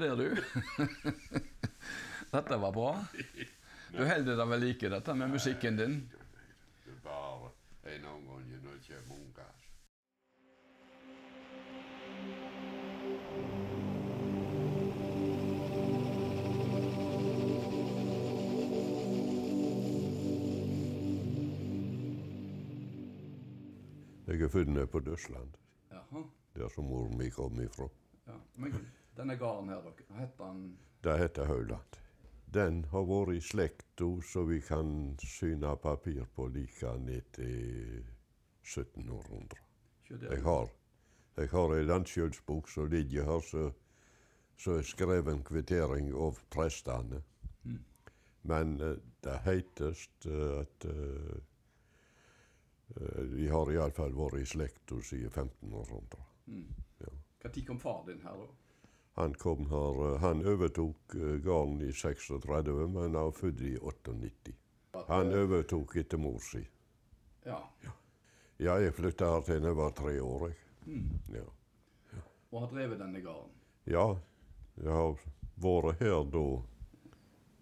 Der, du. Dette var bra. Du holder deg ved like, dette med musikken din. Det er bare en omgang når det kommer unger. Jeg er født nede på Døsland, der som moren mi kom ifra. Ja. Men denne gården her, dere, hva heter den? Det heter Hauland. Den har vært i slekta så vi kan syne papir på like ned til 1700. Jeg har, jeg har ei landskjølsbok som ligger her, så, så er skreven kvittering av prestene. Mm. Men eh, det heitest eh, at uh, de har iallfall vært i slekta siden 1500. Mm. Ja. Når kom far din her, da? Han kom her, eh, han overtok eh, gården i 36, men han var født i 98. Han overtok etter mor si. Ja. Ja, jeg flytta her til jeg var tre år. Jeg. Mm. Ja. Og har drevet denne gården. ja, jeg har vært her da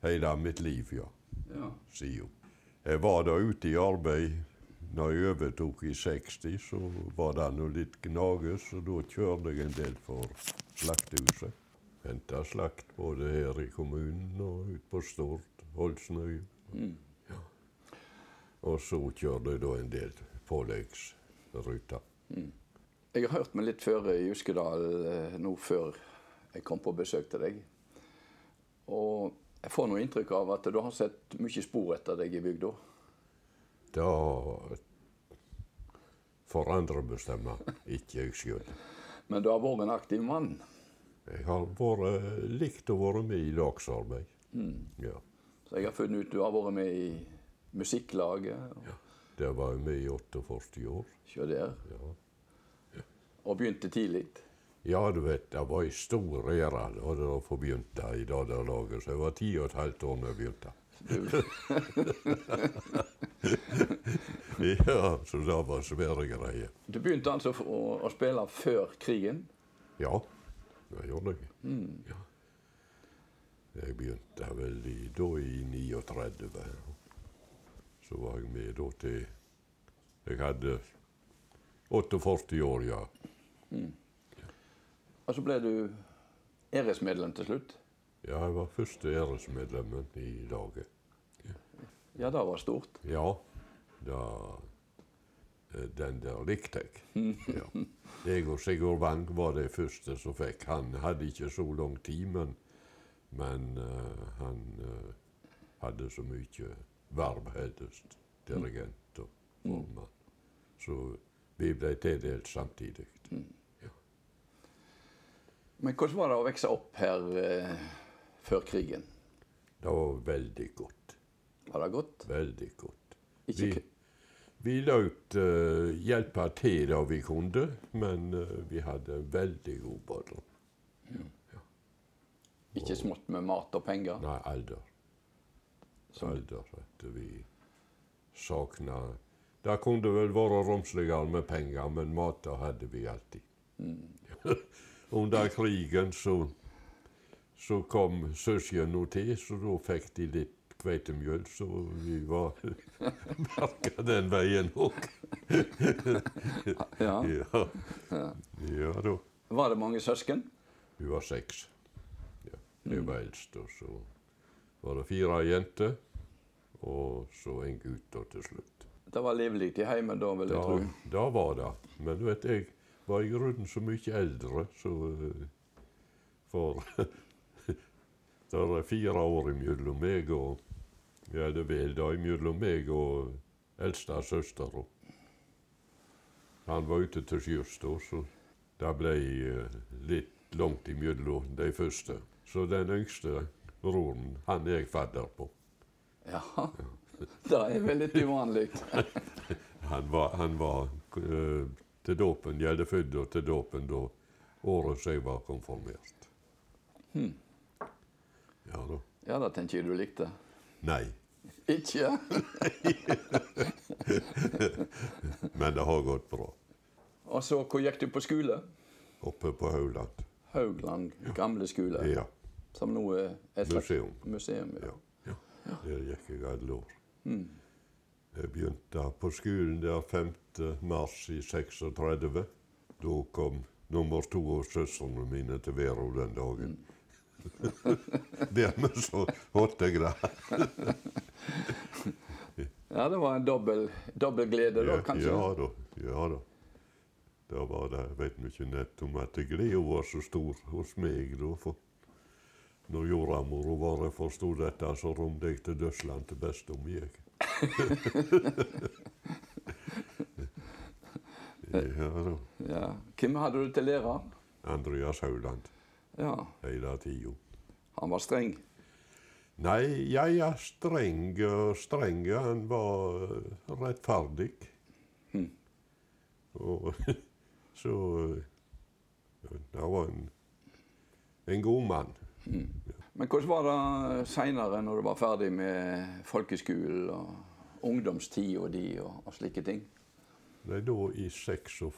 hele mitt liv, ja, Ja. sier. Jeg var da ute i arbeid når jeg overtok i 60, så var det nå litt gnages, og da kjørte jeg en del for slaktehuset. Henta slakt både her i kommunen og ute på Stord, Holsnøy. Mm. Og så kjørte jeg da en del påleggsruter. Jeg har hørt meg litt før i Juskedal eh, nå før jeg kom på besøk til deg. Og jeg får noe inntrykk av at du har sett mye spor etter deg i bygda. Da får andre bestemme, ikke jeg sjøl. Men du har vært en aktiv mann. Jeg har vært, likt å være med i lagsarbeid. Ja. Så jeg har funnet ut du har vært med i musikklaget. og Der var jeg med i 48 år. Se der. Ja. Og begynte tidlig. ja, du vet, det var ei stor ære da få begynte i det der laget. Så jeg var ti og et halvt år da jeg begynte. Ja, så det var svære greier. du begynte altså å, å spille før krigen. Ja, det gjorde jeg. Ja. Jeg begynte vel i, da i 39. Så var jeg med da til Jeg hadde 48 år, ja. Og så ble du æresmedlem til slutt. Ja, jeg var første æresmedlemmen i laget. Ja, det var stort. Ja, da eh, Den der likte jeg. Ja. Jeg og Sigurd Wang var de første som fikk. Han hadde ikke så lang tid, men, men uh, han uh, hadde så mye verv, helst. Dirigent og formann. Så vi ble tildelt samtidig. Men hvordan var det å vokse opp her eh, før krigen? Det var veldig godt. Var det godt? Veldig godt. Ikke Vi, vi lot uh, hjelpe til da vi kunne, men uh, vi hadde en veldig god barndom. Ikke smått med mat og penger. Nei, alder. Som- Alder at vi savna Det kunne vel vært romsligere med penger, men mat hadde vi alltid. Under krigen så, så kom søsknene til, så da fikk de litt kveitemjøl, så vi var merka den veien òg. Ja. ja. ja da. Var det mange søsken? Vi var seks. Ja. Jeg var eldst, og så var det fire jenter, og så en gutt da til slutt. Det var livlig i heimen da, vil jeg Da, tro. da var det. Men du vet, jeg var i grunnen så mye eldre, så eh, For det er fire år mellom meg og Ja, det vel da mellom meg og eldste søster. Han var ute til sjøs da, så det ble eh, litt langt imellom de første. Så den yngste broren, han er jeg fadder på. Ja. Det er vel litt uvanlig. Han var, han var uh, til dåpen, jeg er født til dåpen da året jeg var konfirmert. Ja da. Ja, da, tenker jeg du likte. Nei, Ikke? men det har gått bra. Og så, hvor gikk du på skole? Oppe på Haugland. Haugland gamle skole, Ja. som nå er et Museum. museum. Ja. Ja. ja. Der gikk jeg alle år. Jeg begynte på skolen der 5. mars i 36. Da kom nummer to av søstrene mine til Vero den dagen. Dermed så holdt jeg det. ja, det var en dobbel, dobbel glede da, kanskje? Ja da. Ja da. Da var det, jeg vet ikke nett om at gleden var så stor hos meg da. For når jordmora vår forstod dette, så rømte jeg til Dødsland til beste om jeg. ja da. Ja. Hvem hadde du til lærer? Andreas Hauland. Ja, Hele tida. han var streng. Nei, jeg er streng og streng. Han var rettferdig. rettferdig. Og så Han var en, en god mann. Men hvordan var det seinere, når du var ferdig med folkeskolen og ungdomstida di og, og slike ting? Nei, da i 46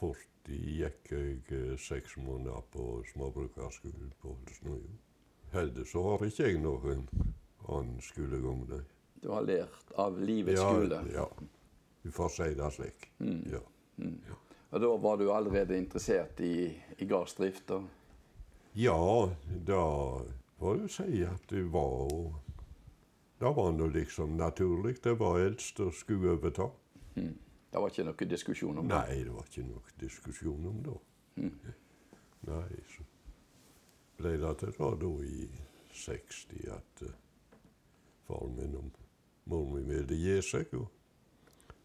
gikk jeg eh, seks måneder på småbrukerskolen på Holsnøya. Heldigvis så har ikke jeg noen annen skolegang, nei. Du har lært av livets Ja, skole. ja. Vi får si det slik. Ja. Og da var du allerede interessert i, i gardsdrift? Ja, da får du si at det var Det var nå liksom naturlig. Det var eldst og skulle overta. Det var ikke noe diskusjon om det? Nei, det var ikke noe diskusjon om det. Nei, så ble det til da, da i 60 at uh, faren min og moren min ville gi seg. Og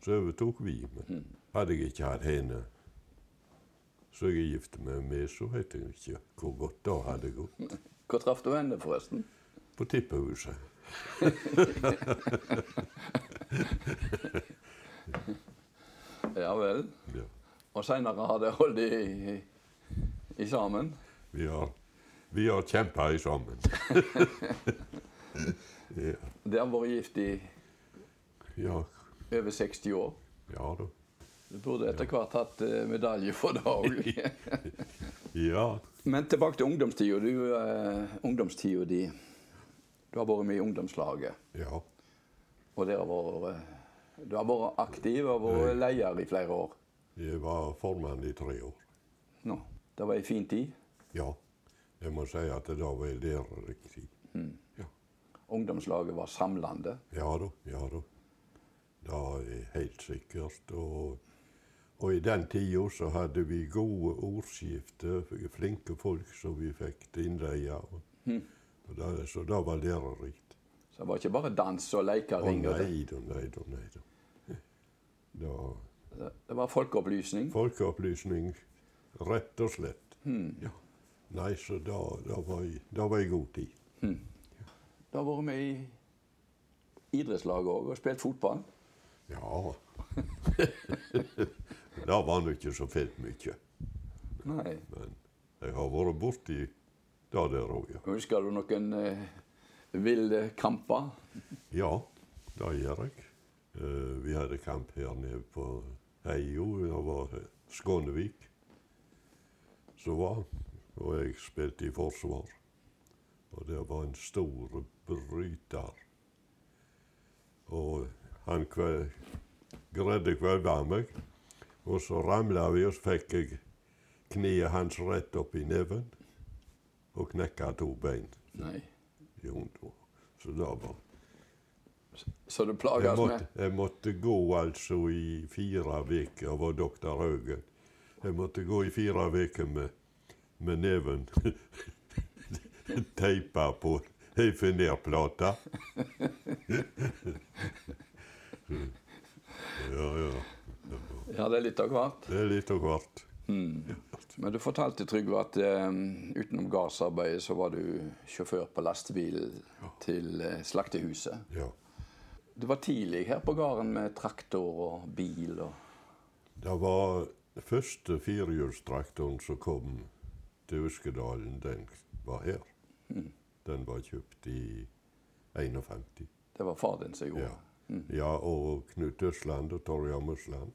så overtok vi. Men hadde jeg ikke hatt henne så jeg gifte meg med, så vet jeg ikke hvor godt det hadde gått. Hvor traff du henne, forresten? På tippehuset. Ja vel. Ja. Og seinere har dere holdt i, i, i sammen? Vi har, vi har kjempa sammen. ja, Det har vært gift i ja, over 60 år. ja da. Du burde etter hvert hatt eh, medalje for òg. Ja, Men tilbake til ungdomstida. Du, uh, ungdomstida di Du har vært med i ungdomslaget. ja. Og det har vært, eh, du har vært aktiv og vært leder i flere år. Jeg var formann i tre år. Nå, Det var ei en fin tid. Ja. Jeg må si at det var ei lærerik tid. Ja. Ungdomslaget var samlende. ja da, ja da. Det er helt sikkert. Og, og i den tida så hadde vi gode ordskifter, flinke folk som vi fikk innleie. Mm. så det var lærerikt. Så det var ikke bare dans og Å lekering. og det. nei da, nei da, nei da. Da Det- Det var folkeopplysning. Folkeopplysning, rett og slett. Ja. Nei, så da, da, var jeg, da var jeg god tid. Da har vært med i idrettslaget òg og spilt fotball. Ja. det var nå ikke så fint mye. Nei. Men jeg har vært borti det der òg, ja. Husker du noen eh, ville kampe? Ja, det gjør jeg. Eh, vi hadde kamp her nede på Heio. Det var Skånevik som var. Og jeg spilte i forsvar. Og det var en stor bryter Og Han kve, greide kvelda meg. Og så ramla vi, og så fikk jeg kneet hans rett opp i neven. Og knekka to bein. Nei. Jo, vondt. Så da var Så du jeg plages med jeg måtte gå altså i fire uker, var doktor Haugen. Jeg måtte gå i fire uker med, med neven teipa på ei finerplate. ja, ja. Ja, det er litt av hvert. Det er litt av hvert. Men du fortalte, Trygve, at eh, utenom gardsarbeidet så var du sjåfør på lastebil til uh, slaktehuset. Ja. Du var tidlig her på gården med traktor og bil og Det var den første firehjulstraktoren som kom til Uskedalen, den var her. Den var kjøpt i 51. Det var far din som gjorde Ja. det. ja, og Knut Østland og Torjan Musland.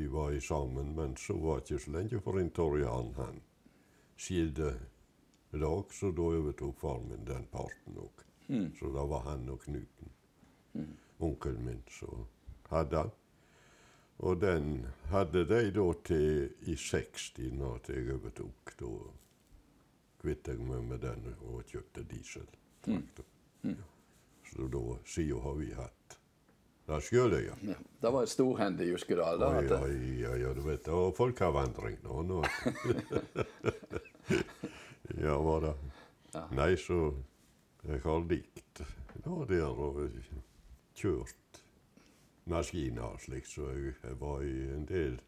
De var i sammen, men så var det ikke så lenge for en Torjan han skilte lag, så da overtok faren min den parten òg. Så da var han og Knuten, onkelen min, som hadde han. Og den hadde de da til i 60, når jeg overtok. Da kvittet jeg meg med den og kjøpte dieseltraktor. Ja. Så da, sida har vi hatt det skulle ja. Ja. Det var storhendt i Juskedal. da, Oi, oi, oi, ja, du vet Og folkevandring nå. nå. ja, var det. Ja. Nei, så jeg har likt nå der og kjørt maskiner og slikt, så jeg, jeg var i en del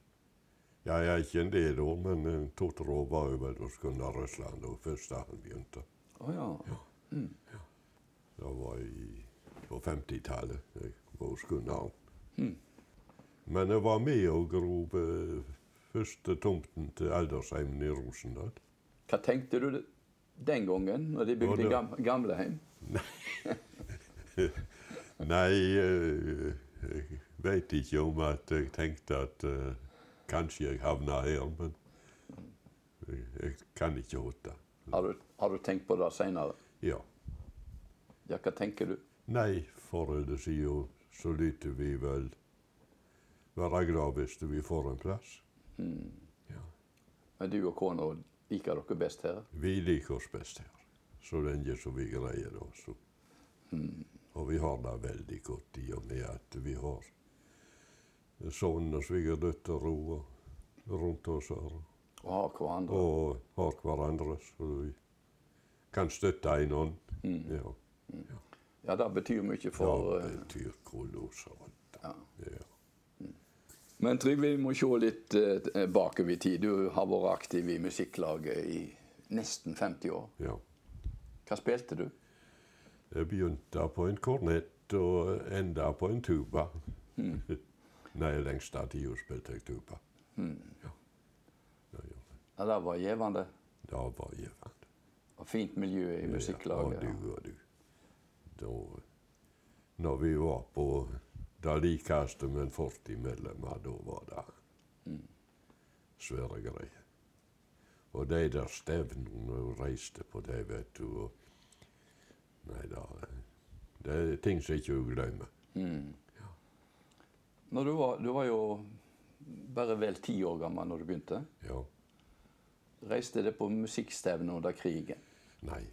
Ja, jeg er ikke en del år, men to-tre år var jeg vel hos Gunnar Røsland da først da han begynte. Å ja. Det var i, på 50-tallet jeg var. Men jeg var med og grov første tomten til aldersheimen i Rosendal. Hva tenkte du den gangen, når de bygde det- gam gamlehjem? Nei, eh, jeg veit ikke om at jeg tenkte at uh, kanskje jeg havna her, men jeg, kan ikke huske. Har har du tenkt på det seinere? Ja. Ja, hva tenker du? Nei, forrige sida så lytter vi vel være glad hvis vi får en plass. Ja. Men du og kona liker dere best her? Vi liker oss best her, så lenge som vi greier det. Mm. Og vi har det veldig godt i og med at vi har sønn og svigerdøtter rundt oss her. Og har hverandre? Og har hverandre, så vi kan støtte en annen. Ja. Ja, det betyr mye for det eh, betyr kolossalt. ja. Ja. Men Trygve, vi må se litt eh, bakover i tid. Du har vært aktiv i musikklaget i nesten 50 år. ja. Hva spilte du? Jeg begynte på en kornett og enda på en tuba. Nei, lengst av tida spilte jeg tuba. Ja. Ja, gjorde. Ja, Det var gjevende. Det var givende. Og fint miljø i musikklaget. Ja, og du og du. Da, når vi var på det likeste med 40 medlemmer, da var det svære greier. Og de der stevnene hun reiste på det, vet du. Og, nei da Det er ting som ikke hun glemmer. Når du, var, du var jo bare vel ti år gammel når du begynte. Ja. Reiste det på musikkstevne under krigen. Nei.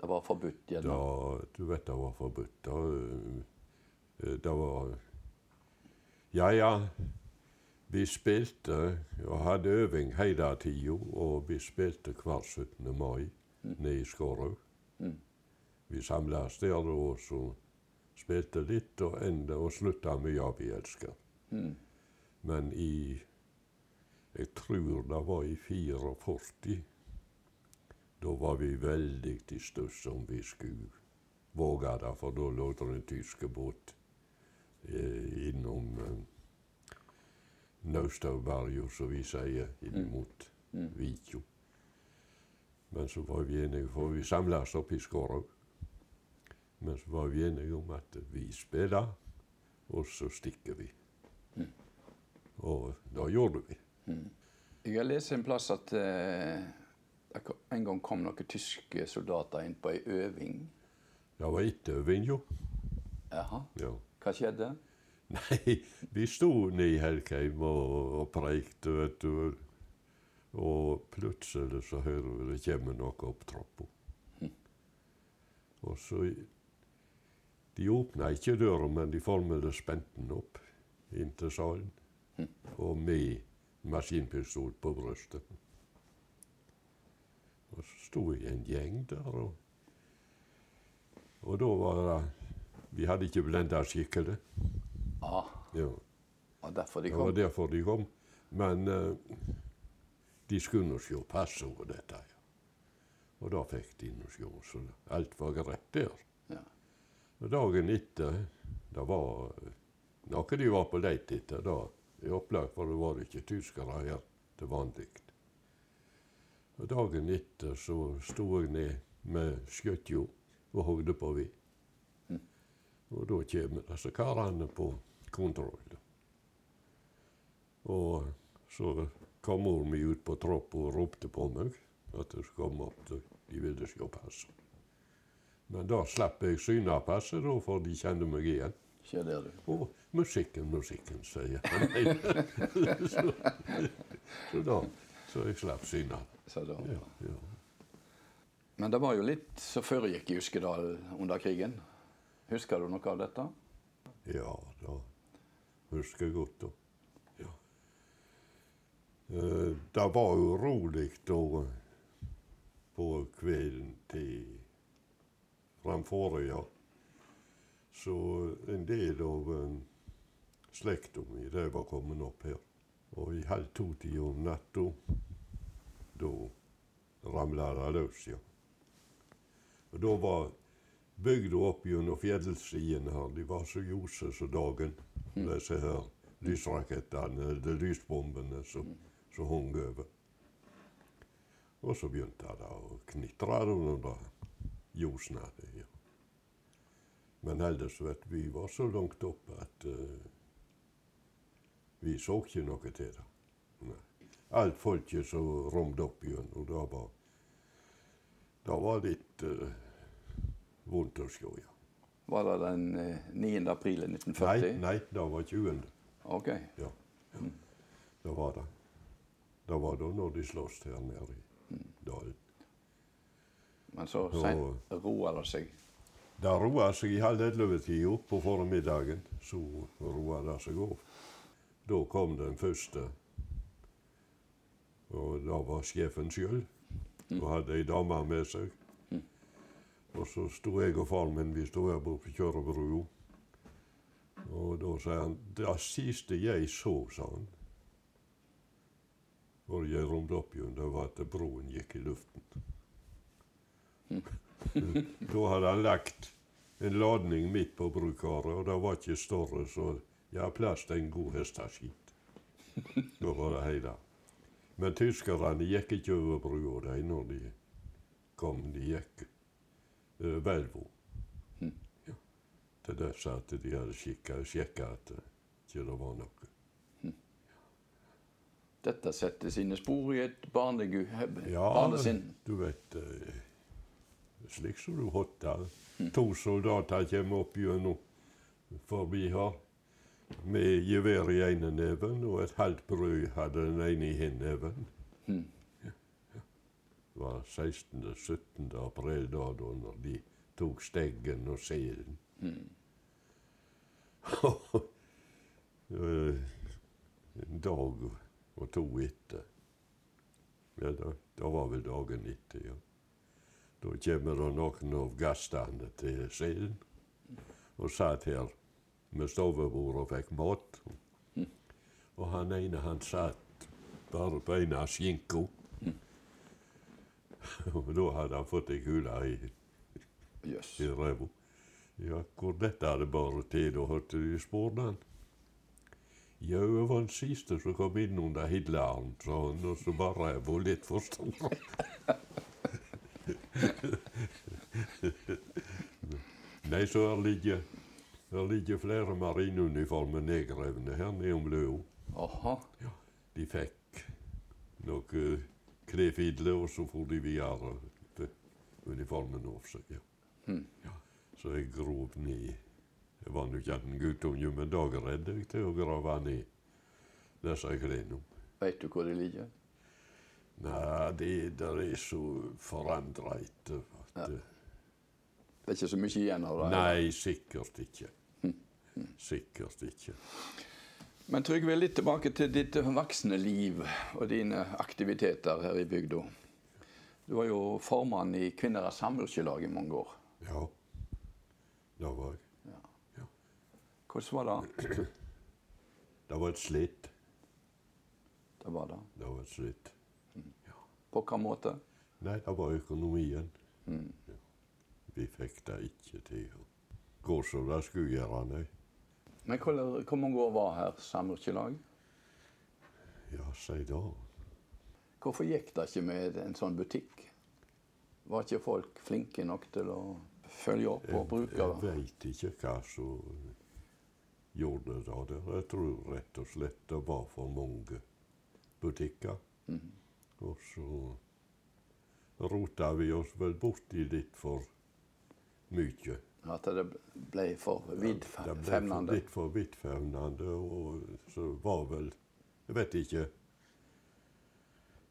Det var forbudt Da, gjerne. du vet det var forbudt. Da, eh, det var Ja, ja. Vi spilte og hadde øving hele tida, og vi spilte hver 17. mai nede i Skårhaug. Vi samles der og så spilte litt og enda og slutta med 'Ja, vi elsker'. Men i Jeg tror det var i 44. Da var vi veldig i stuss om vi skulle våge det, for da lå det en tysk båt eh, innom eh, Naustauberget, som vi sier, inn mot Vikjo. Men så var vi enige, for vi samles oppe i Skårhaug. Men så var vi enige om at vi spiller, og så stikker vi. Og da gjorde vi. Jeg har lest en plass at eh, det en gang kom noen tyske soldater inn på ei øving. Det var etterøving, jo. Jaha. Ja. Hva skjedde? Nei, vi sto nede i Helkheim og, og preikte, vet du. Og plutselig så hører vi det kommer noe opp trappa. Og så De åpna ikke døra, men de formelig spente den opp inn til salen. Og med maskinpistol på brystet. Og sto i en gjeng der, og, og da var det Vi hadde ikke blenda skikkelig. Ah, Ja. og derfor de Det var derfor de kom. Men uh, de skulle nå se passordet, dette. Ja. Og da fikk de nå se, så alt var greit der. Ja. Og dagen etter, det var noe de var på leit etter da, i opplag, for det var ikke tyskere her til vanlig. Og dagen etter så sto jeg ned med skjøtja og hogde på ved. Og da kommer disse karene på kontroll. Og så kom mor mi ut på trappa og ropte på meg at jeg skulle komme opp. De ville se passet. Men da slapp jeg syne av passet, da, for de kjente meg igjen. Skjer du. Og musikken, musikken, sier jeg. så, så da Så jeg slapp syne. Ja, ja. Men det var jo litt som foregikk i Uskedal under krigen. Husker du noe av dette? Ja, da husker jeg godt da. Ja. Eh, Det var urolig da på kvelden til framfor, ja. Så en del av um, slekta mi var kommet opp her. Og i halv to-tida om natta, da ramla det løs, ja. Og da var bygda opp gjennom fjellsidene her. De var så ljose som dagen. Disse her lysrakettene, eller lysbombene som, som hang over. Og så begynte det å knitre under ljosene. Ja. Men ellers vet vi var så langt oppe at eh, vi så ikke noe til det. Nei. Alt folket som rømte opp igjen, og det var, det var litt uh, vondt å se, ja. Var det den eh, 9. april 1940? nei, det var 20. Ok. Ja. ja. Det var det. Det var da når de sloss her nede i dalen. Men så roa det seg. Det roa seg i halv elleve-tida på formiddagen. Så roa det seg av. Da kom den første. Og da var sjefen sjøl. Og hadde ei dame med seg. Og så sto jeg og faren min vi sto her borte på kjørebrua. Og da sa han Det siste jeg så, sa han, Og jeg rømte opp igjen, det var at broen gikk i luften. Da hadde han lagt en ladning midt på brukaret, og det var ikke større, så har plass til en god hesteskit. Var det hele. Men tyskerne gikk ikke over brua de når de kom. De gikk uh, Velvo. Ja. Til dess at de hadde sjekka at det ikke var noe. Dette setter sine spor i et barnegu, Ja, barnesinn. du vet uh, Slik som du hotter. To soldater kommer opp gjennom forbi her med gevær i ene neven, og et halvt brød hadde den ene i hinneven. Mm. Ja, ja. Det var 16. 17. april da, da når de tok steggen og selen. Eh, en dag og to etter. Ja, da, da var vel dagen etter, ja. Da kommer det noen av gastene til selen og satt her med stovebord og fikk mat. Og han ene han satt bare på en av skinka. Og da hadde han fått ei kule i, yes. i ræva. Ja, hvor dette hadde bare til, da hørte de spurte han. Ja, det var den siste som kom inn under hilleren, sa han, og så var ræva litt for stor. Nei, så her ligger, her ligger flere marineuniformer nedgravne her nede om Løa. Ja, De fikk noe klesfidler, og så for de videre til uniformen av seg. Ja. Hmm. Ja. Så jeg grov ned Jeg var nå ikke en guttunge, men da greide jeg til å grave ned disse klærne. Veit du hvor de ligger? Nei, det der er så forandra etter at Ja. Det er ikke så mye igjen av det? Nei, sikkert ikke. Sikkert ikke. Men Trygve, litt tilbake til ditt voksne liv og dine aktiviteter her i bygda. Du var jo formann i Kvinneres samvirkelag i mange år. Ja, det var jeg. Hvordan var det? Det var et slitt. Det var det. Det var et slitt. På hvilken måte? Nei, det var økonomien. Ja. Vi fikk det ikke til å gå som det skulle gjøre, nei. Men hvor, hvor mange år var her samvirkelag? Ja, si da. Hvorfor gikk det ikke med en sånn butikk? Var ikke folk flinke nok til å følge opp og bruke Jeg det? veit ikke hva som gjorde det der. Jeg tror rett og slett det var for mange butikker. Og så rota vi oss vel borti litt for mye. At det ble for Det ble litt for vidtfevnende, og så var vel Jeg vet ikke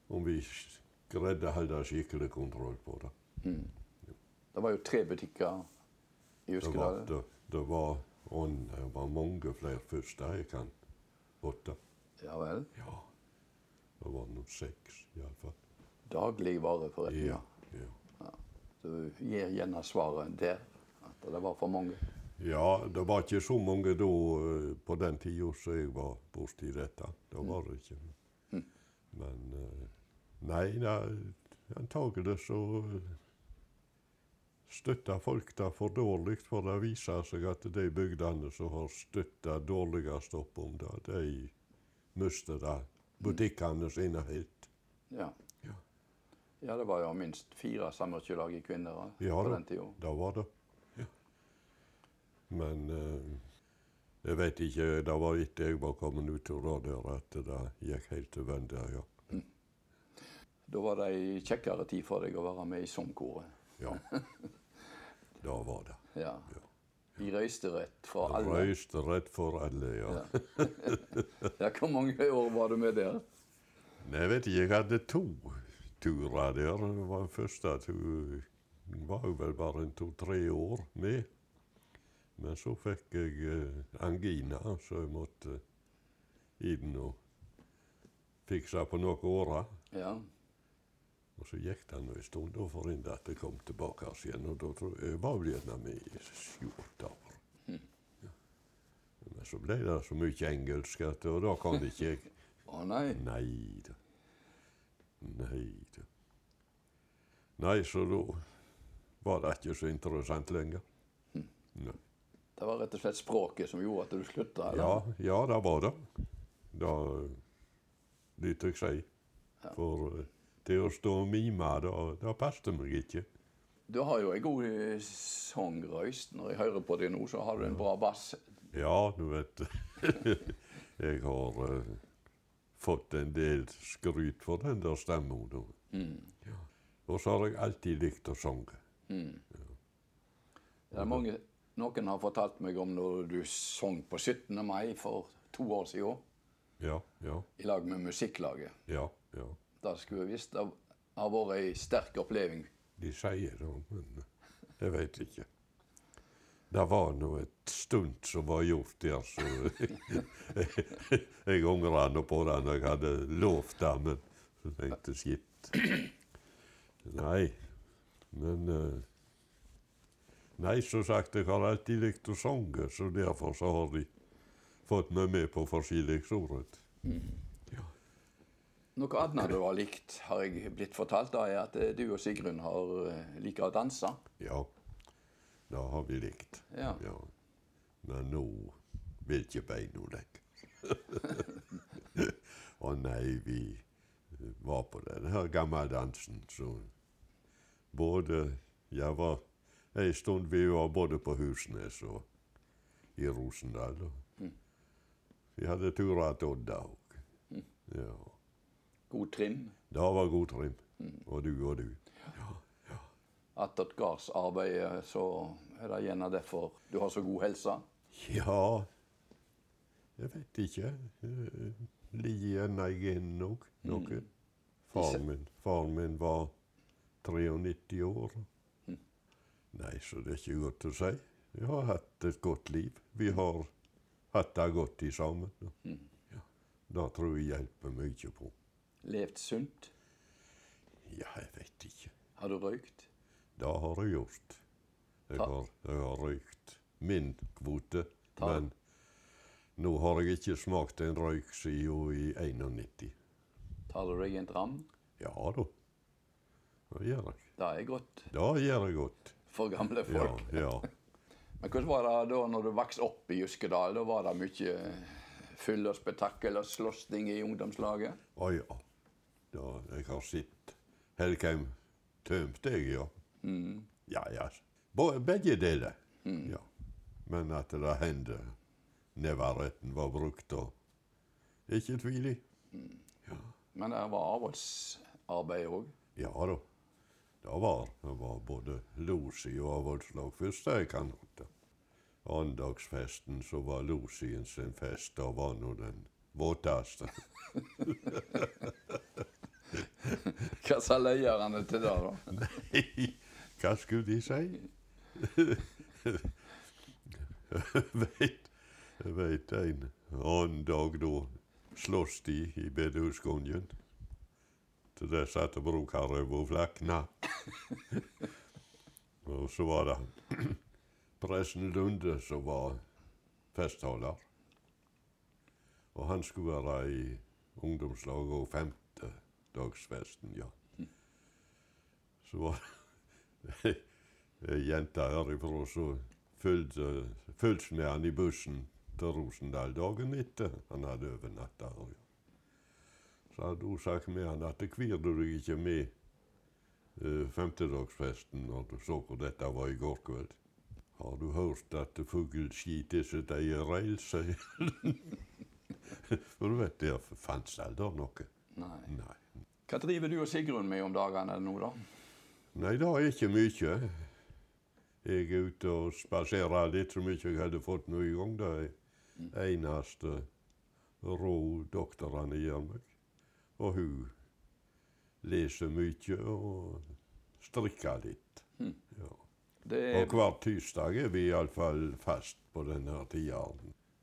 om vi greide å holde skikkelig kontroll på det. Det var jo tre butikker i Det Uskedal. det, det var, og det var mange flere først da jeg kan åtte. Ja vel. Ja. Det var noen seks, iallfall. Dagligvareforretninger. Ja, ja. Du gir gjerne svaret der. At det var for mange. ja, det var ikke så mange da eh, på den tida som jeg var borti dette. Det var det ikke. Men eh, Nei, nei antagelig så støtter folk det for dårlig, for det viser seg at de bygdene som har støtta dårligst opp om det, de mister det. Butikkene sine helt. Ja. Ja. ja, det var jo minst fire samvirkelag i kvinner Ja på den tida. det var det. Men eh, jeg vet ikke, det var etter jeg var kommet ut av der at det gikk helt til vende, ja. Da var det ei kjekkere tid for deg å være med i sangkoret. Ja. Det var det. Ja. Ja. I røysterett for alle. Røysterett for alle, ja. Ja, Hvor mange år var du med der? Nei, jeg vet ikke, jeg hadde to turer der. Var første tur var vel bare en to-tre år med. Men så fikk jeg eh, angina, så jeg måtte inn og fikse på noen årer. Ja. Og så gikk det en stund, og for inn at jeg kom tilbake igjen. Og da tror jeg jeg var vel i sju-åtte år. Ja. Men så ble det så mye engelsk, at, og da kom det ikke jeg Å nei. Nei da. Nei da. Nei, så da var det ikke så interessant lenger. Nei. Det var rett og slett språket som gjorde at du slutta? Ja, ja, det var det. Da lyt jeg si. For til det å stå og mime, da, det passet meg ikke. Du har jo ei god eh, sangrøyst. Når jeg hører på deg nå, så har du en bra bass. Ja, du vet Jeg har uh, fått en del skryt for den der stemmen. Mm. Ja. Og så har jeg alltid likt å synge. Det er mange, noen har fortalt meg om når du sang på 17. mai for to år siden Ja, ja, i lag med Musikklaget. ja. ja. Det skulle visst ha vært ei sterk oppleving. De sier det, men jeg vet ikke. Det var nå et stunt som var gjort der, så jeg angrer nå på det når jeg hadde lovt det, men så tenkte jeg skitt. Nei, men eh, Nei, som sagt, jeg har alltid likt å synge, så derfor så har de fått meg med på Forkilingsordet. Noe annet du har likt, har jeg blitt fortalt, da, er at eh, du og Sigrun har eh, liker å danse. Ja, det har vi likt. Ja. Ja. Men nå vil ikke beina lenger. Å nei, vi var på den her gammeldansen, så både Jeg var ei stund vi var både på Husnes og i Rosendal. Og vi hadde turer til Odda òg. Ja. God trim. Det var god trim. Og du og du. Attåt gardsarbeidet så er det gjerne derfor du har så god helse. Ja Jeg vet ikke. Ligger gjerne i genene òg, noe. Faren min, faren min var 93 år. Nei, så det er ikke godt å si. Vi har hatt et godt liv. Vi har hatt det godt i sammen. Ja. Det tror jeg hjelper mye på. Levd sunt? Ja, jeg vet ikke. Har du røykt? Det har jeg gjort. Jeg har, jeg har røykt min kvote, Ta- men nå har jeg ikke smakt en røyk siden i 91. Tar du deg en dram? Ja da. Det gjør jeg. Det er godt Det gjør jeg godt. For gamle folk. ja. Men hvordan var det da når du vokste opp i Jyskedal? Da var det mye fyll og spetakkel og slåssing i ungdomslaget? Å ja. Da, jeg har sett Helgheim tømt jeg, ja. Ja, ja. Bo- Begge deler. Ja. Men at det hendte neveretten var brukt, og ikke tvil i. Men det var avholdsarbeid òg. Ja da. Det var, det var både losi og avholdslag. Først jeg kan huske. Andagsfesten så var losien sin fest. Da var nå den våteste. Hva sa løyerne til det, da? Hva skulle de si? veit, veit en annen dag da slåss de i bedehusgangen. Til det satte brokarøv og flakna. og så var det presten Lunde som var festholder. Og han skulle være i ungdomslaget og femtedagsfesten, ja. Så var det ei jente herifra som fulgte med han i bussen til Rosendal dagen etter han hadde overnatta her. ja. Så hadde hun sagt med han at kvir du deg ikke med uh, femtedagsfesten når du så hvor dette var i går kveld? Har du hørt at fugleskit er sitt eget reil, sier For du vet, der fantes aldri noe. Nei. Nei. Hva driver du og Sigrun med om dagene nå, da? Nei, det er ikke mye. Jeg er ute og spaserer litt så mye jeg hadde fått nå i gang. Det er eneste rå doktorene gir meg. Og hun leser mye og strikker litt. Ja. Det Og er, hver tirsdag er vi iallfall fast på denne tida.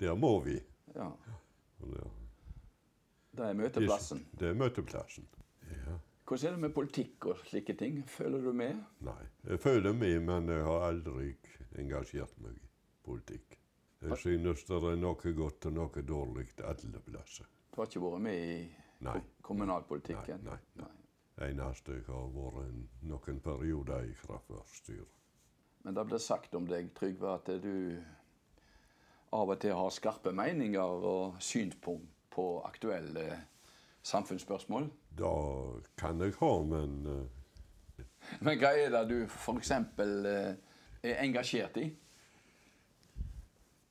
Der må vi. ja, det, det er møteplassen. det er møteplassen. Ja. Hvordan er det med politikk og slike ting? Føler du med? Nei. Jeg føler med, men jeg har aldri engasjert meg i politikk. Jeg synes det er noe godt og noe dårlig alle plasser. Du har ikke vært med i Nei. kommunalpolitikken? Nei, nei, Eneste jeg har vært noen perioder i kraftverksstyret. Men det ble sagt om deg, Trygve, at du av og til har skarpe meninger og synspunkt på aktuelle samfunnsspørsmål. Det kan jeg ha, men uh... Men hva er det du f.eks. er engasjert i?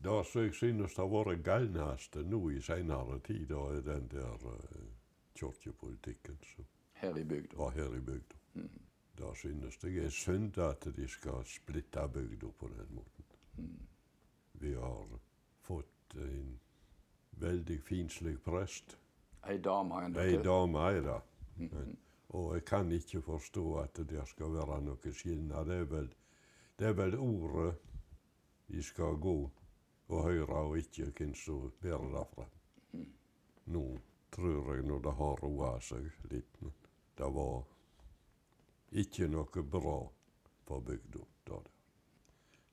det som jeg synes har vært galnest nå i seinere tid, er den der uh, kirkepolitikken som Her i bygda. var her i bygda. Det synes jeg er synd at de skal splitte bygda på den måten. Vi har fått en veldig finslig prest. Ei dame Ei endatil. dame er det. Men- Og jeg kan ikke forstå at det skal være noe skilnad. Det er vel, det er vel ordet de skal gå og høre, og ikke hvem som bærer det fram. Nå tror jeg når det har roa seg litt, men det var ikke noe bra for bygda. da der.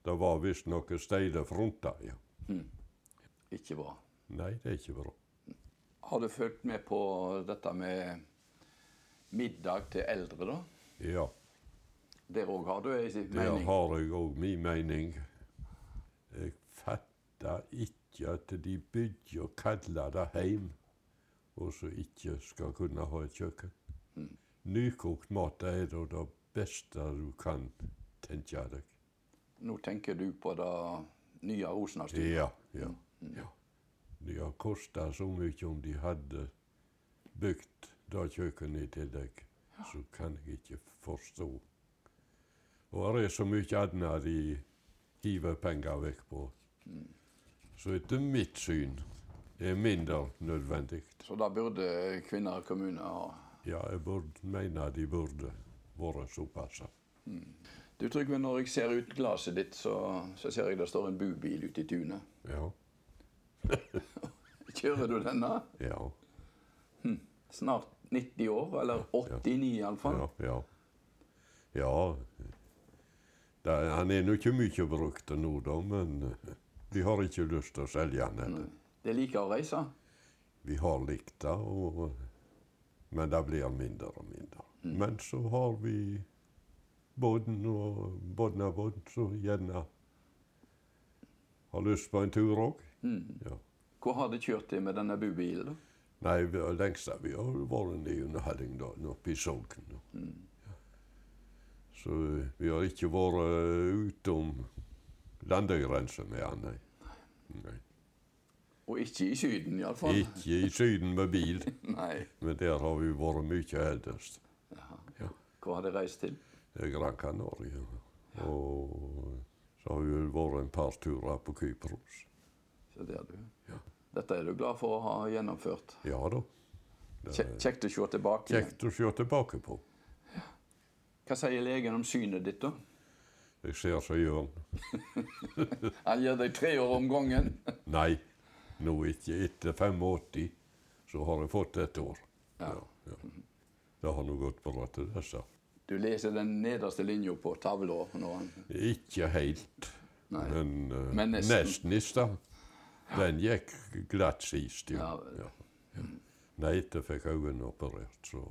Det var visst noe steile fronter, ja. Ikke bra. Nei, det er ikke bra. Har du fulgt med på dette med middag til eldre, da? Ja. Der òg har du ei Der mening? har jeg òg min mening. Jeg fatter ikke at de bygger og kaller det heim, og så ikke skal kunne ha et kjøkken. Nykokt mat er da det beste du kan tenke deg. Nå tenker du på det nye Rosenhavn-styret? Ja, ja, ja. Det har kosta så mye om de hadde bygd det kjøkkenet i tillegg. Så kan jeg ikke forstå. Og det er så mye annet de hiver penger vekk på. Så etter mitt syn er mindre nødvendig. Så da burde Kvinner kommune ha Ja, jeg burde, mener de burde vært såpass. Du Trygve, når jeg ser ut glasset ditt, så, så ser jeg det står en bubil ute i tunet. Ja. Kjører du denne? Ja. Snart 90 år, eller 89 iallfall. Ja. Ja. ja. Det, han er nå ikke mye brukt nå, da, men eh, vi har ikke lyst til å selge han Det liker å reise. Vi har likt det, og, men det blir mindre og mindre. Men så har vi båten og båtnabåten som gjerne har lyst på en tur òg. Ja. Hvor har dere kjørt til med denne bubilen? Nei, lengst vi har vært i under Hallingdalen, oppe i Sogn. Ja. Så eh, vi har ikke vært eh, utom landegrensa med han, nei. nei. Og ikke i Syden, iallfall. Ikke i Syden med bil, Nei. men der har vi vært mye heldigst. Ja. Hvor har dere reist til? Gran Canaria. Og så har vi vært en par turer på Kypros. Så der du. Ja. Dette er du glad for å ha gjennomført. Ja da. Kjekt å se tilbake. kjekt å se tilbake på. Hva sier legen om synet ditt, da? Jeg ser så gjør Han gir deg tre år om gangen. Nei, nå ikke. Etter 85 så har jeg fått et år. Ja. ja. Det har nå gått bra til disse. Du leser den nederste linja på tavla. Ikke helt, Nei. men, uh, Men nesten. i stad. Den gikk glatt sist, Ja, jo. Ja. Ja. Nei, etter fikk øynene operert, så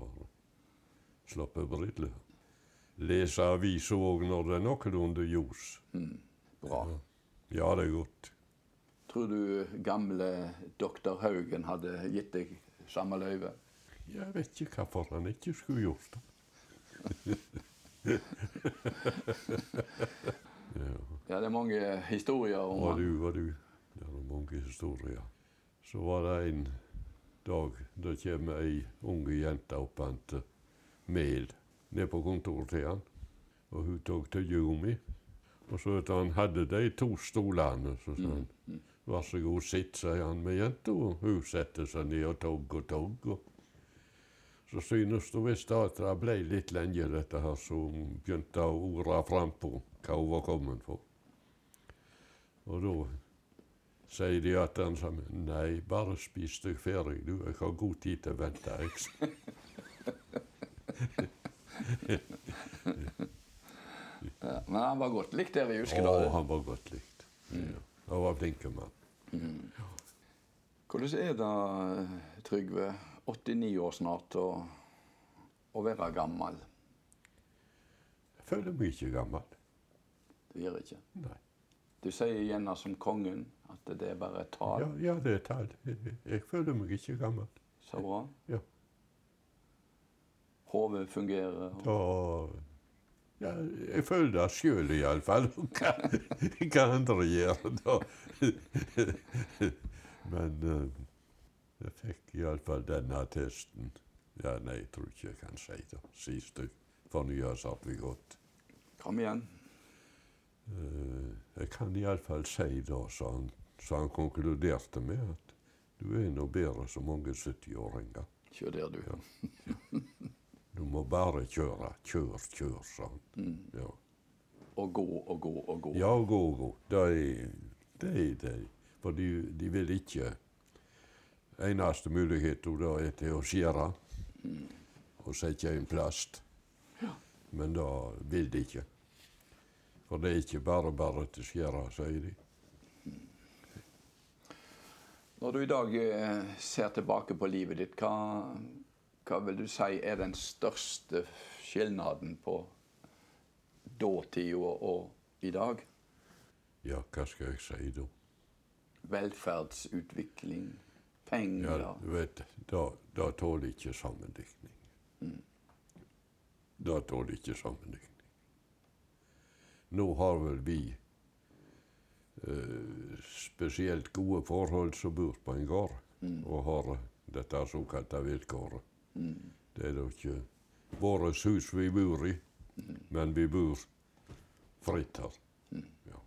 slapp jeg briller. Lese aviser òg når det er noenlunde ljos. Bra. Ja, det er godt. Tror du gamle doktor Haugen hadde gitt deg samme løyve? Jeg vet ikke hvorfor han ikke skulle gjort det. Ja, det er mange historier om Var du, var du. Det er mange historier. Så var det en dag da kommer ei unge jente opp med mel ned på kontoret til han. Og hun tok tyggegummi. Og så etter han hadde de to stolene, så sa han vær så god, sitt, sier han med jenta. Og hun setter seg ned og togg og togg. Og så synes det visst at det ble litt lenge, dette her, så hun begynte å ore frampå hva hun var kommet for. Og da sier de at han sa nei, bare spis deg ferdig, du. Jeg har god tid til å vente. Jeg. Ja, men han var godt likt der i Å, han var godt likt. Ja. Han var flink mann. Hvordan er det, Trygve, 89 år snart, å, å være gammel? Jeg føler meg ikke gammel. Du gjør ikke. Nei. Du sier gjerne som kongen at det er bare et tall. Ja, ja det er tall. Jeg, føler meg ikke gammel. Så bra. Ja. Hodet fungerer. og- ja, Jeg føler det sjøl iallfall. Hva, hva andre gjør da. Men eh, jeg fikk iallfall denne attesten. Ja, nei, jeg tror ikke jeg kan si det. Sist jeg fornya satt vi godt. Kom igjen. Eh, jeg kan iallfall si det, så han, så han konkluderte med at du er nå bedre som mange 70-åringer. Kjør der, du. Du må bare kjøre. Kjør, kjør, sa han. Ja. Og gå og gå og gå. Ja, gå, gå. Det er det. Er. For de, de vil ikke Eneste muligheten da er til å skjære og sette inn plast. Men det vil de ikke. For det er ikke bare bare til skjære, sier de. Når du i dag eh, ser tilbake på livet ditt, hva, hva vil du si er den største skilnaden på datida og, i dag? Ja, hva skal jeg si da? Velferdsutvikling, penger Ja, du vet, da tåler ikke sammenlikning. Da tåler ikke sammenlikning. Nå har vel vi eh, spesielt gode forhold som bor på en gård, og har dette såkalte vilkåret. Det er da ikke vårt hus vi bor i, men vi bor fritt her. Ja.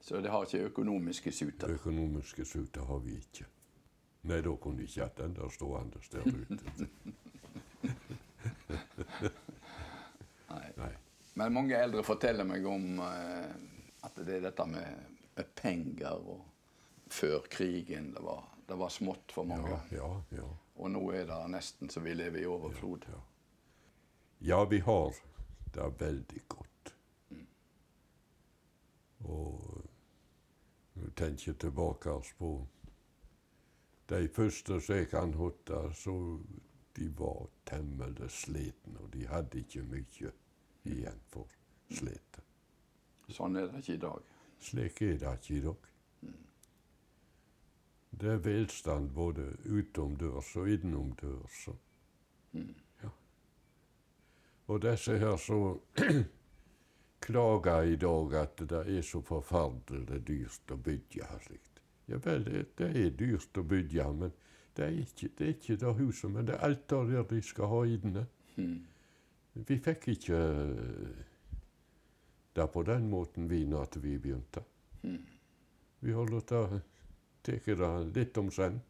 Så det har ikke økonomiske suter. Økonomiske suter har vi ikke. Nei, da kunne de ikke hatt den der stående der ute. Nei. Nei. Men mange eldre forteller meg om eh, at det er dette med, med penger og før krigen. Det var, det var smått for mange. Ja, ja, ja. Og nå er det nesten så vi lever i overflod. Ja, ja vi har det veldig godt. Og når jeg tenker tilbake på de første som jeg kan huske, så de var temmelig slitne, og de hadde ikke mye igjen for slitet. Sånn er det ikke i dag. Slik er det ikke i dag. Det er velstand både utomdørs og innomdørs. Ja. Og disse her som klager i dag at det er så forferdelig dyrt å bygge her slikt. Ja vel, det, det er dyrt å bygge, men det er ikke det, er ikke det huset, men det er alt det der de skal ha inne. Vi fikk ikke eh, det på den måten vi når vi begynte. Vi har latt det tatt det litt om senn.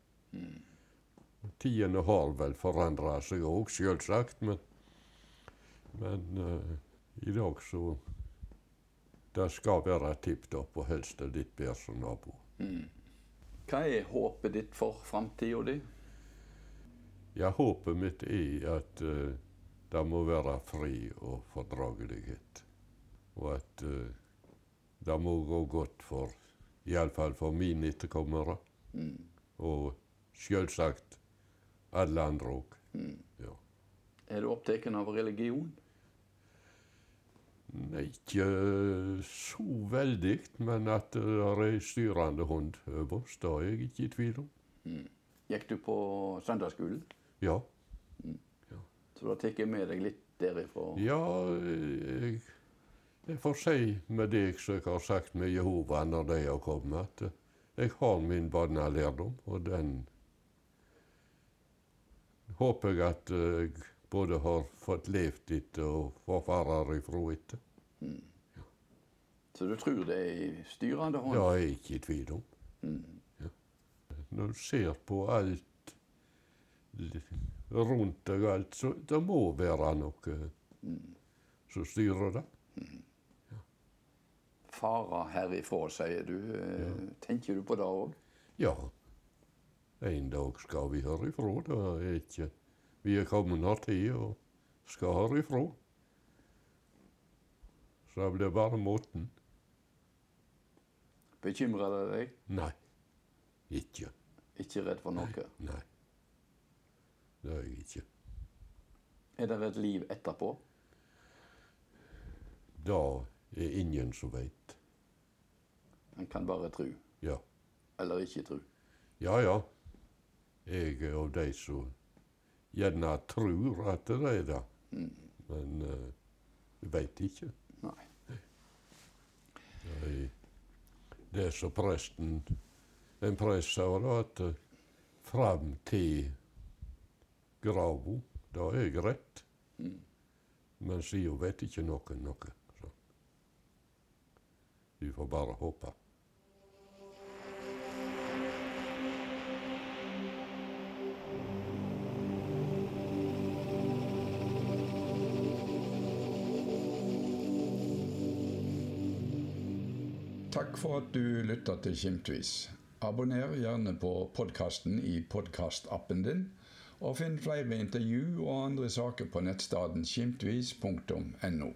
Tidene har vel forandra seg òg, sjølsagt, men, men uh, i dag så Det skal være tipp topp, og helst litt bedre som nabo. Hva er håpet ditt for framtida di? Ja, håpet mitt er at uh, det må være fri og fordragelighet. Og at uh, det må gå godt for Iallfall for mine etterkommere. Og sjølsagt alle andre òg. Ja. Er du opptatt av religion? Nei, ikke så veldig, men at det er ei styrende hånd øverst, det er jeg ikke i tvil om. Gikk du på søndagsskolen? Ja. Så da har jeg med deg litt derifra? Ja, jeg, jeg får si med deg som jeg har sagt med Jehova når de har kommet, at jeg har min barnelærdom, og den håper jeg at jeg både har fått levd etter og forfarer ifra etter. Så du tror det er i styrende hånd? Ja, jeg er ikke i tvil om. Ja. Når du ser på alt rundt deg, alt, så det må være noe som styrer det. Fara herifra, sier du. Ja. Tenker du på det òg? Ja. En dag skal vi herifra. Det er ikke Vi er kommet her tid og skal herifra. Så det blir bare måten. Bekymrer det deg? Nei. Ikke. Ikke redd for noe? Nei. Det er jeg ikke. Er det et liv etterpå? Det er ingen som veit. En kan bare tro. Ja. Eller ikke tro. Ja, ja. Jeg er av de som gjerne tror at det er det. Men uh, veit ikke. Nei. Det er- Det er som presten En prest sa da at uh, fram til grava, da er jeg rett. Men sida vet ikke noen noe. Vi får bare håpe. Takk for at du lytter til Kimtvis. Abonner gjerne på podkasten i podkastappen din, og finn flere intervju og andre saker på nettstedet skimtvis.no.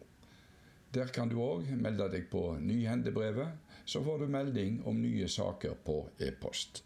Der kan du òg melde deg på Nyhendebrevet, så får du melding om nye saker på e-post.